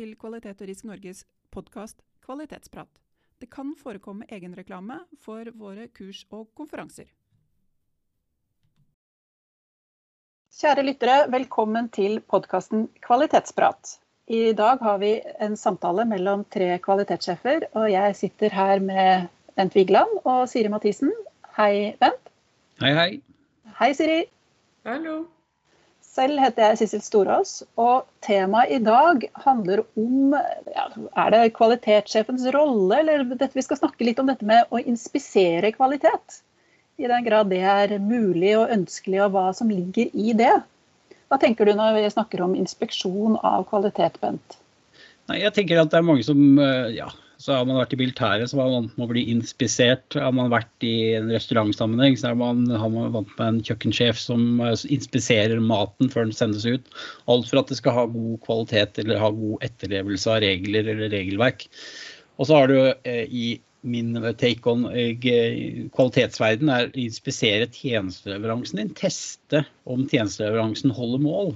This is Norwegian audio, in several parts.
Til Kvalitet og Risk Norges podkast Kvalitetsprat. Det kan forekomme egenreklame for våre kurs og konferanser. Kjære lyttere, velkommen til podkasten Kvalitetsprat. I dag har vi en samtale mellom tre kvalitetssjefer, og jeg sitter her med Bent Vigeland og Siri Mathisen. Hei, Bent. Hei, hei. Hei, Siri. Hallo. Selv heter jeg Sissel Storås, og temaet i dag handler om ja, Er det kvalitetssjefens rolle, eller dette, vi skal snakke litt om dette med å inspisere kvalitet? I den grad det er mulig og ønskelig, og hva som ligger i det. Hva tenker du når vi snakker om inspeksjon av kvalitet, Bent? Nei, jeg tenker at det er mange som ja, så har man vært i militæret, så har man vant med å bli inspisert. Har man vært i en restaurantsammenheng, så man, har man vant med en kjøkkensjef som eh, inspiserer maten før den sendes ut. Alt for at det skal ha god kvalitet eller ha god etterlevelse av regler eller regelverk. Og så har du eh, i min take on eh, kvalitetsverden er å inspisere tjenesteleveransen din. Teste om tjenesteleveransen holder mål.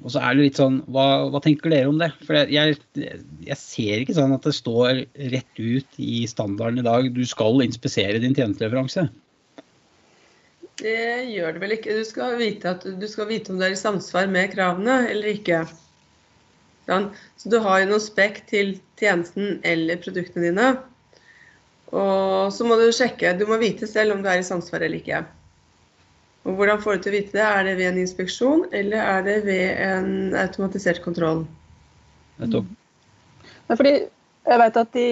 Og så er det litt sånn, hva, hva tenker dere om det? For jeg, jeg, ser ikke sånn at det står rett ut i standarden i dag du skal inspisere din tjenesteleveranse. Det gjør det vel ikke. Du skal vite, at, du skal vite om det er i samsvar med kravene eller ikke. Sånn. Så du har jo noe spekk til tjenesten eller produktene dine. Og så må du sjekke, du må vite selv om du er i samsvar eller ikke. Og Hvordan får du til å vite det? Er det ved en inspeksjon, eller er det ved en automatisert kontroll? Nettopp. Ja, fordi jeg vet at i,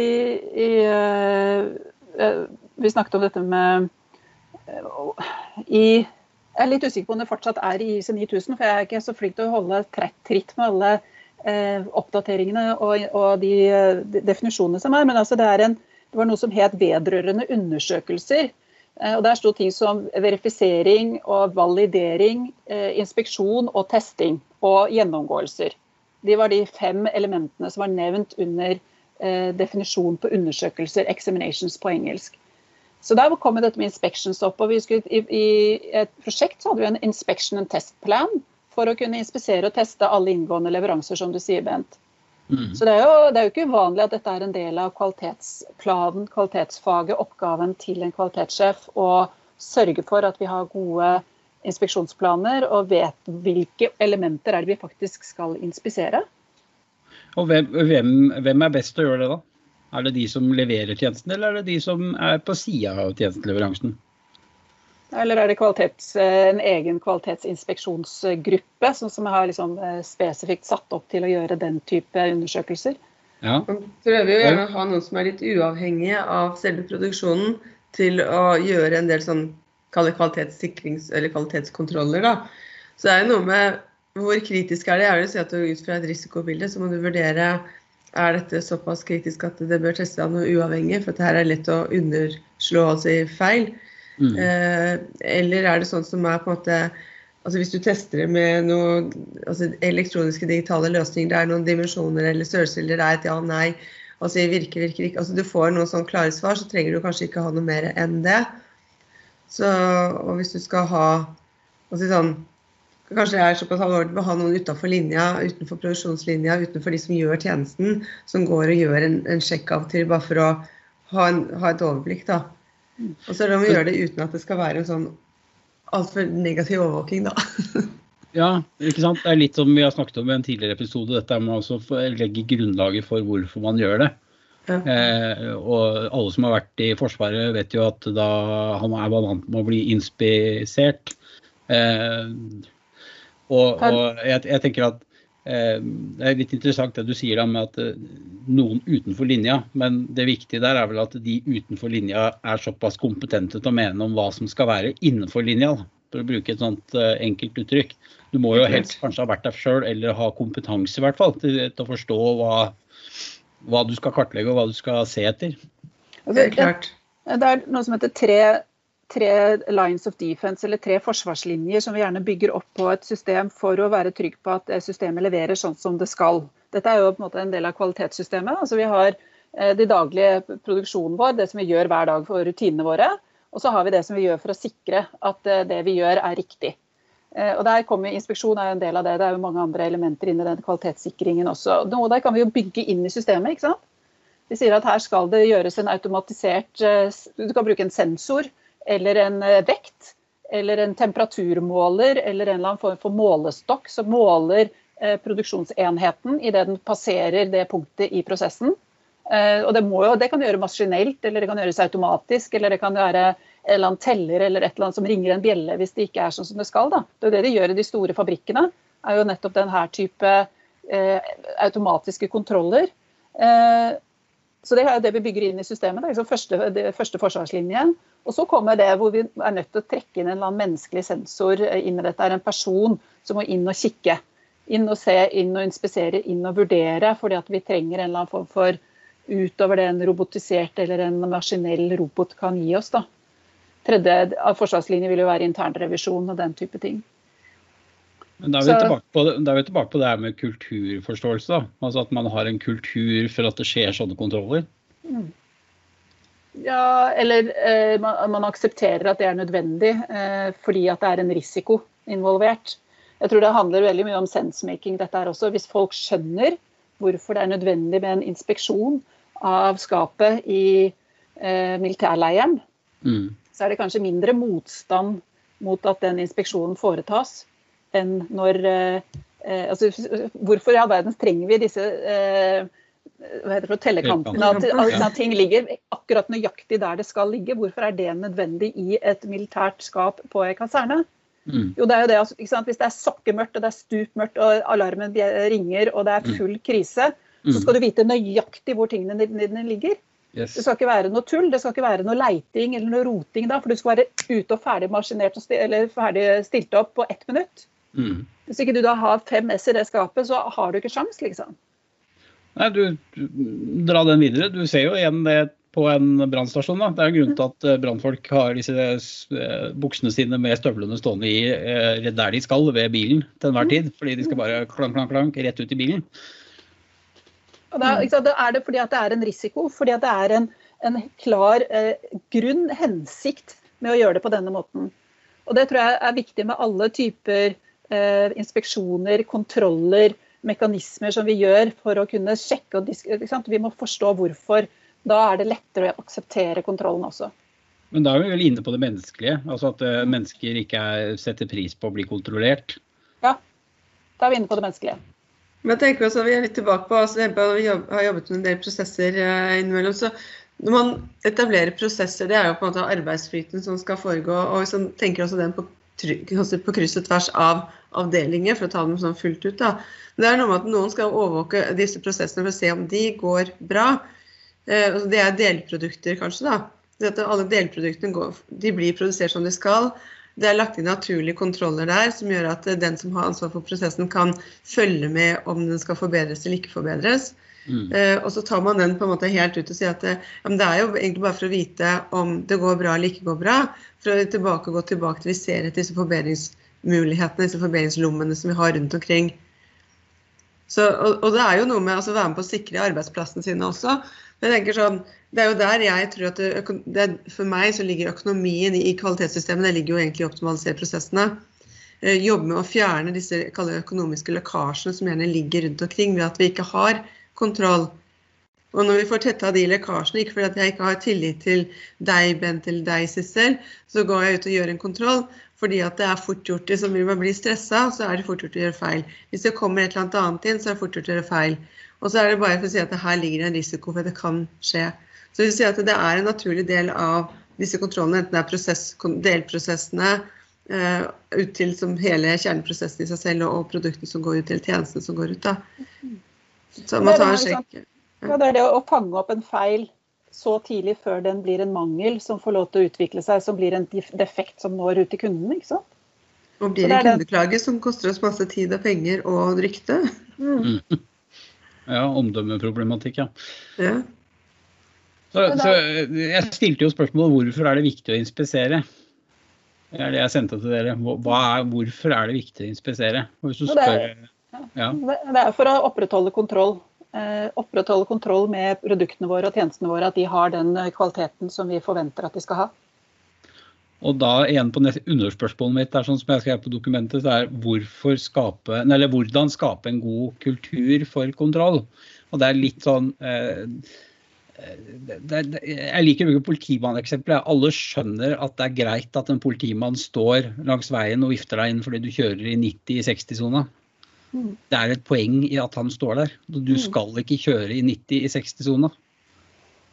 i uh, Vi snakket om dette med uh, i Jeg er litt usikker på om det fortsatt er i IC 9000, for jeg er ikke så flink til å holde tritt med alle uh, oppdateringene og, og de, de, definisjonene som er. Men altså det, er en, det var noe som het vedrørende undersøkelser. Eh, og Der sto ting som verifisering og validering, eh, inspeksjon og testing og gjennomgåelser. De var de fem elementene som var nevnt under definisjonen definisjon på undersøkelser, examinations på engelsk. Så der kom dette med inspections opp. og skulle, i, et prosjekt hadde vi en inspection and test plan for å kunne inspisere og teste alle inngående leveranser, som du sier, Bent. Mm. Så det er, jo, det er, jo, ikke uvanlig at dette er en del av kvalitetsplanen, kvalitetsfaget, oppgaven til en kvalitetssjef å sørge for at vi har gode inspeksjonsplaner og vet hvilke elementer er det vi faktisk skal inspisere. Og hvem, hvem, hvem er best til å gjøre det, da? Er det de som leverer tjenesten, eller er det de som er på sida av tjenesteleveransen? Eller er det kvalitets, eh, en egen kvalitetsinspeksjonsgruppe som, som har liksom eh, spesifikt satt opp til å gjøre den type undersøkelser? Ja. Man prøver jo gjerne å ha noen som er litt uavhengige av selve produksjonen, til å gjøre en del sånn kvalitetssikrings- eller kvalitetskontroller. Da. Så det er jo noe med hvor kritisk er det? Jeg vil si at Ut fra et risikobilde så må du vurdere er dette såpass kritisk at det bør testes av noe uavhengig. For dette er lett å underslå altså feil. Mm. Eh, eller er det sånn som er på en måte altså Hvis du tester det med noen altså elektroniske digitale løsninger, det er noen dimensjoner eller størrelser, eller det er et ja, nei, altså virker, virker ikke altså Du får noen sånn klare svar, så trenger du kanskje ikke ha noe mer enn det. Så, og hvis du skal ha altså sånn, Kanskje det er såpass alvorlig å ha noen utenfor linja, utenfor produksjonslinja, utenfor de som gjør tjenesten, som går og gjør en, en sjekk av og til bare for å ha, en, ha et overblikk. da. Og så er det om å gjøre det uten at det skal være en sånn altfor negativ overvåking, da. ja, ikke sant. Det er litt som vi har snakket om i en tidligere episode, dette med å legge grunnlaget for hvorfor man gjør det. Ja. Eh, og alle som har vært i Forsvaret, vet jo at da han er vant med å bli inspisert. Eh, og, og jeg, jeg, tenker at det er litt interessant det du sier da med at eh, noen utenfor linja, men det viktige der er vel at de utenfor linja er såpass kompetente til å mene om hva som skal være innenfor linja, for å bruke et sånt eh, enkelt uttrykk. Du må jo helst kanskje ha vært der sjøl, eller ha kompetanse i hvert fall, til, til å forstå hva, hva, du skal kartlegge og hva du skal se etter. Det er, klart. det er noe som heter tre tre lines of defense, eller tre forsvarslinjer som vi gjerne bygger opp på et system for å være trygg på at systemet leverer sånn som det skal. Dette er jo på en måte en del av kvalitetssystemet. altså Vi har eh, de daglige produksjonen vår, det som vi gjør hver dag for rutinene våre. Og så har vi det som vi gjør for å sikre at eh, det vi gjør er riktig. Eh, og der kommer Inspeksjon er en del av det. Det er jo mange andre elementer inni den kvalitetssikringen også. Noe der kan vi jo bygge inn i systemet. ikke sant? Vi sier at her skal det gjøres en automatisert eh, Du kan bruke en sensor eller en eh, vekt eller en temperaturmåler eller en eller annen form for målestokk som måler produksjonsenheten idet den passerer det punktet i prosessen. Og det, jo, det kan gjøre maskinelt, eller det kan gjøres automatisk, eller det kan være en eller annen teller eller et eller annet som ringer en bjelle hvis det ikke er sånn som det skal. Da. Det er det de gjør i de store fabrikkene. er jo nettopp denne type eh, automatiske kontroller. Eh, så Det er det vi bygger inn i systemet. Det er liksom første, det første forsvarslinjen. Og så kommer det hvor vi er nødt til å trekke inn en eller annen menneskelig sensor inn i dette. Det er en person som må inn og kikke. Inn og se, inn og inspisere, inn og vurdere. fordi at vi trenger en eller annen form for utover det en robotisert eller en maskinell robot kan gi oss. da tredje av forsvarslinje vil jo være internrevisjon og den type ting. Men da er, vi tilbake på, da er vi tilbake på det her med kulturforståelse. Da. Altså At man har en kultur for at det skjer sånne kontroller. Ja, eller eh, man, man, aksepterer at det er nødvendig eh, fordi at det er en risiko involvert. Jeg tror det handler veldig mye om sensemaking dette her også. Hvis folk skjønner hvorfor det er nødvendig med en inspeksjon av skapet i eh, militærleiren, mm så er det kanskje mindre motstand mot at den inspeksjonen foretas, enn når eh, eh altså, Hvorfor i all verden trenger vi disse eh, hva heter det for tellekantene? At, at, ting ligger akkurat nøyaktig der det skal ligge. Hvorfor er det nødvendig i et militært skap på ei kaserne? Mm. Jo, det er jo det, altså, Hvis det er sokkemørkt og det er stupmørkt og alarmen ringer og det er mm. full krise, så mm. skal du vite nøyaktig hvor tingene dine ligger. Yes. Det skal ikke være noe tull, det skal ikke være noe leiting eller noe roting da, for du skal være ute og ferdig maskinert eller ferdig stilt opp på ett minutt. Mm. Hvis ikke du da har fem S i det skapet, så har du ikke sjans, liksom. Nei, du, dra den videre. Du ser jo igjen det på en brannstasjon. Det er en grunn til at eh, brannfolk har disse eh, buksene sine med støvlene stående i eh, der de skal, ved bilen til enhver tid. Fordi de skal bare klank, klank, klank rett ut i bilen. Da, da, er det fordi at det er en risiko, fordi at det er en, en klar eh, grunn, hensikt, med å gjøre det på denne måten. Og Det tror jeg er viktig med alle typer inspeksjoner, kontroller, mekanismer som vi gjør for å kunne sjekke og diskutere. Vi må forstå hvorfor. Da er det lettere å akseptere kontrollen også. Men da er vi vel inne på det menneskelige? Altså at uh, mennesker ikke er, setter pris på å bli kontrollert? Ja, da er vi inne på det menneskelige. Men jeg tenker også, Vi er litt tilbake på, altså, Vi har jobbet med en del prosesser eh, innimellom. så Når man etablerer prosesser, det er jo på en måte arbeidsflyten som skal foregå. og Hvis man tenker også den på, på kryss og tvers av avdelinger, for å ta dem sånn fullt ut. da. Men det er noe med at noen skal overvåke disse prosessene for å se om de går bra. Eh, altså, det er delprodukter, kanskje. da. Det at alle delproduktene går, de blir produsert som de skal. Det er lagt inn naturlige kontroller der som gjør at den som har ansvar for prosessen, kan følge med om den skal forbedres eller ikke forbedres. Mm. Eh, og så tar man den på en måte helt ut og sier at det, ja, det er jo egentlig bare for å vite om det går bra eller ikke går bra. For å tilbake, gå tilbake til vi ser etter disse forbedringsmulighetene, disse forbedringslommene som vi har rundt omkring. Så, og, og, det er jo noe med altså, å være med på å sikre arbeidsplassene sine også. Men jeg tenker sånn, Det er jo der jeg tror at det, det, For meg så ligger økonomien i, i kvalitetssystemet. Det ligger jo egentlig i å optimalisere prosessene. Eh, jobbe med å fjerne disse økonomiske lekkasjene som gjerne ligger rundt omkring ved at vi ikke har kontroll. Og når vi får tetta de lekkasjene, ikke fordi jeg ikke har tillit til deg, Bent, eller deg, Sissel, så går jeg ut og gjør en kontroll. Fordi at det er fort gjort. Liksom, vil man bli stressa, så er det fort gjort å gjøre feil. Hvis det kommer et eller annet inn, så er det fort gjort å gjøre feil. Og så er det bare for å si at her ligger en risiko for at det kan skje. Så vi sier at det er en naturlig del av disse kontrollene, enten det er prosess, delprosessene uh, ut til som hele kjerneprosessen i seg selv og, produktene som går ut til tjenestene som går ut. da. Så man tar en sjekk. Ja, det er det å fange opp en feil så tidlig før den blir en mangel som får lov til å utvikle seg, som blir en defekt som når ut til kunden. ikke sant? Og blir en kundeklage som koster oss masse tid og penger og rykte. Mm. Ja, omdømmeproblematikk, ja. ja. Så, så, jeg stilte jo spørsmålet hvorfor er det viktig å inspisere? Det er det jeg sendte til dere. Er, hvorfor er det viktig å inspisere? Hvis du spør, ja. Det er for å opprettholde kontroll. Eh, opprettholde kontroll med produktene våre og tjenestene våre. At de har den kvaliteten som vi forventer at de skal ha. Og da igjen på underspørsmålet mitt, er sånn som jeg skrev på dokumentet, så er skape, eller hvordan skape en god kultur for kontroll. Og det er litt sånn eh, det, det, Jeg liker å bruke politimanneksempler. Alle skjønner at det er greit at en politimann står langs veien og vifter deg inn fordi du kjører i 90 i 60-sona. Det er et poeng i at han står der. Du mm. skal ikke kjøre i 90 i 60-sona.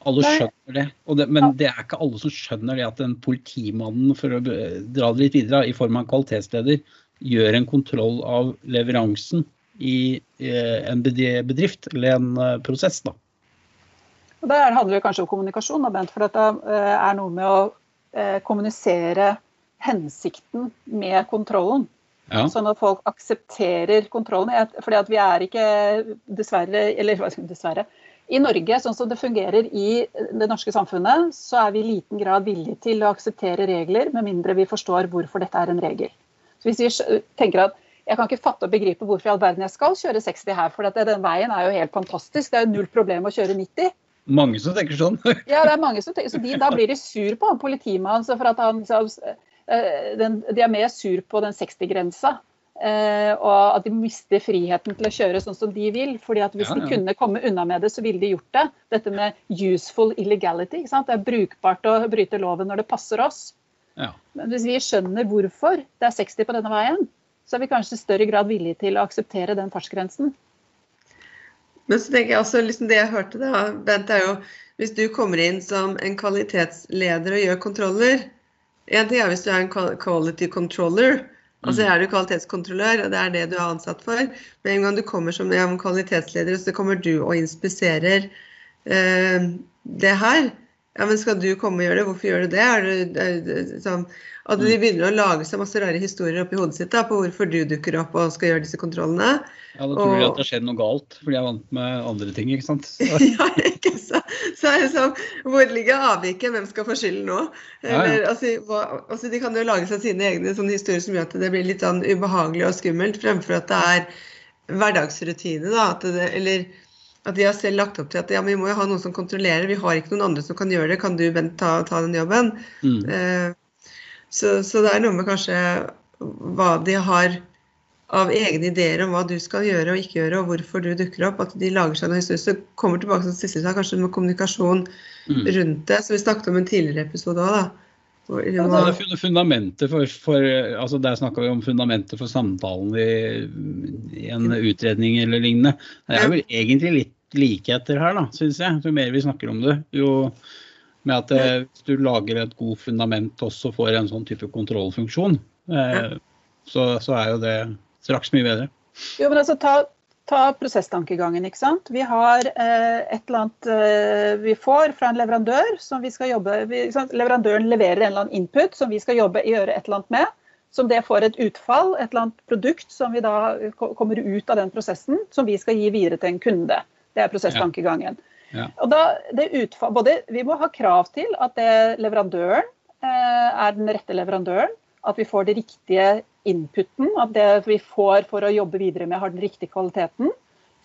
Alle skjønner det. det. Men det er ikke alle som skjønner det at en politimannen, for å dra det litt videre, i form av en kvalitetsleder, gjør en kontroll av leveransen i eh, en bedrift eller en eh, prosess. da. Og Der handler det kanskje om kommunikasjon, Bent, for dette eh, er noe med å kommunisere hensikten med kontrollen. Ja. Sånn at folk aksepterer kontrollen. Fordi at vi er ikke, dessverre, eller dessverre, i Norge, sånn som det fungerer i det norske samfunnet, så er vi i liten grad villige til å akseptere regler, med mindre vi forstår hvorfor dette er en regel. Så Hvis vi tenker at jeg kan ikke fatte og begripe hvorfor i all verden jeg skal kjøre 60 her, for den veien er jo helt fantastisk. Det er jo null problem å kjøre 90. Mange som tenker sånn. ja, det er mange som tenker, så de, Da blir de sur på han politimannen. for at han, så, eh, den, De er mer sur på den 60-grensa Uh, og at de mister friheten til å kjøre sånn som de vil. fordi at Hvis ja, ja. de kunne komme unna med det, så ville de gjort det. Dette med useful illegality. Det er brukbart å bryte loven når det passer oss. Ja. Men hvis vi skjønner hvorfor det er 60 på denne veien, så er vi kanskje i større grad villige til å akseptere den fartsgrensen. Men så tenker jeg også, liksom det jeg hørte da, Bent, er jo hvis du kommer inn som en kvalitetsleder og gjør kontroller En ting er hvis du er en quality controller, Altså mm. er du kvalitetskontrollør, og det er det du er ansatt for. Med en gang du kommer som kvalitetsleder, så kommer du og inspiserer eh, det her. Ja, men skal du komme og gjøre det? Hvorfor gjør du det? Er det, er det sånn, at de mm. begynner å lage seg masse rare historier oppi hodet sitt da, på hvorfor du dukker opp og skal gjøre disse kontrollene. Ja, Da tror de at det har skjedd noe galt, for de er vant med andre ting. ikke sant? ja, ikke så, så er det sånn, Hvor ligger avviket? Hvem skal få skylden nå? Eller, ja, ja. Altså, hva, altså, De kan jo lage seg sine egne sånne historier som gjør at det blir litt sånn ubehagelig og skummelt, fremfor at det er hverdagsrutine. da, at det, eller at de har selv lagt opp til at ja, vi må jo ha noen som kontrollerer, vi har ikke noen andre som kan gjøre det, kan du ta, ta den jobben? Mm. Eh, så, så, det er noe med kanskje hva de har av egne ideer om hva du skal gjøre og ikke gjøre, og hvorfor du dukker opp. At de lager seg noe historie. Så kommer tilbake til Sissel sa, kanskje med kommunikasjon mm. rundt det. Så vi snakket om en tidligere episode òg, da. Hvor, ja, det er fundamentet for, for altså Der snakka vi om fundamentet for samtalen i, i, en utredning eller lignende. Det er vel egentlig litt likheter her, da, syns jeg. Jo mer vi snakker om det, jo med at eh, hvis du lager et godt fundament også for en sånn type kontrollfunksjon, eh, så, så, er jo det straks mye bedre. Jo, men altså ta, ta prosesstankegangen. ikke sant? Vi har eh, et eller annet eh, vi får fra en leverandør som vi skal jobbe vi, Leverandøren leverer en eller annen input som vi skal jobbe gjøre et eller annet med. Som det får et utfall, et eller annet produkt som vi da kommer ut av den prosessen, som vi skal gi videre til en kunde. Det er prosesstankegangen. Ja. Og da, utfall, både, vi må ha krav til at leverandøren eh, er den rette leverandøren. At vi får det riktige inputen, at det vi får for å jobbe videre med, har den riktige kvaliteten.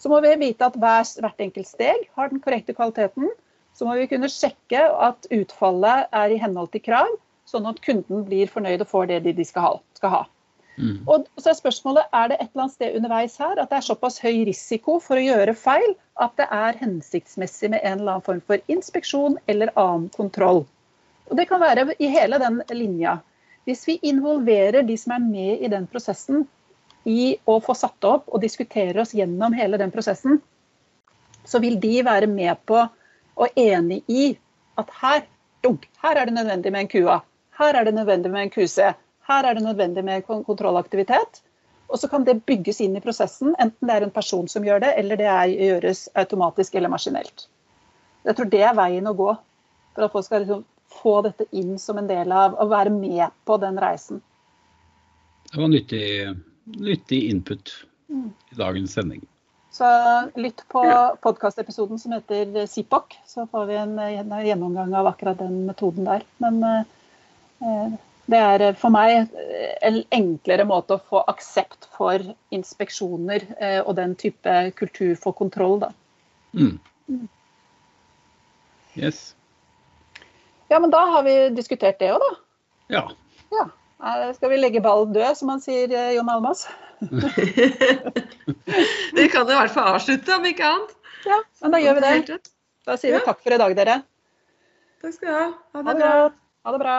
Så må vi vite at hver, hvert enkelt steg har den korrekte kvaliteten. Så må vi kunne sjekke at utfallet er i henhold til krav, sånn at kunden blir fornøyd og får det de skal ha. Skal ha. Mm. Og så er spørsmålet er det et eller annet sted underveis her at det er såpass høy risiko for å gjøre feil at det er hensiktsmessig med en eller annen form for inspeksjon eller annen kontroll. Og Det kan være i hele den linja. Hvis vi involverer de som er med i den prosessen i å få satt opp og diskutere oss gjennom hele den prosessen, så vil de være med på og enig i at her, dunk, her er det nødvendig med en QA, her er det nødvendig med en QC, her er det nødvendig med kontrollaktivitet. Og så kan det bygges inn i prosessen, enten det er en person som gjør det, eller det er, gjøres automatisk eller maskinelt. Jeg tror det er veien å gå for at folk skal liksom få dette inn som en del av å være med på den reisen. Det var nyttig, nyttig input i dagens sending. Så lytt på podkastepisoden som heter SIPOC, så får vi en, en, gjennomgang av akkurat den metoden der. Men eh, det er eh, for meg eh, en enklere måte å få aksept for inspeksjoner eh, og den type kultur for kontroll, da. Mm. mm. Yes. Ja, men da har vi diskutert det òg, da. Ja. ja. Skal vi legge ballen død, som han sier, Jon Almas? vi kan i hvert fall avslutte, om ikke annet. Ja, men da gjør vi det. Da sier vi takk for i dag, dere. Takk skal du ha. Ha det, bra. Ha det bra.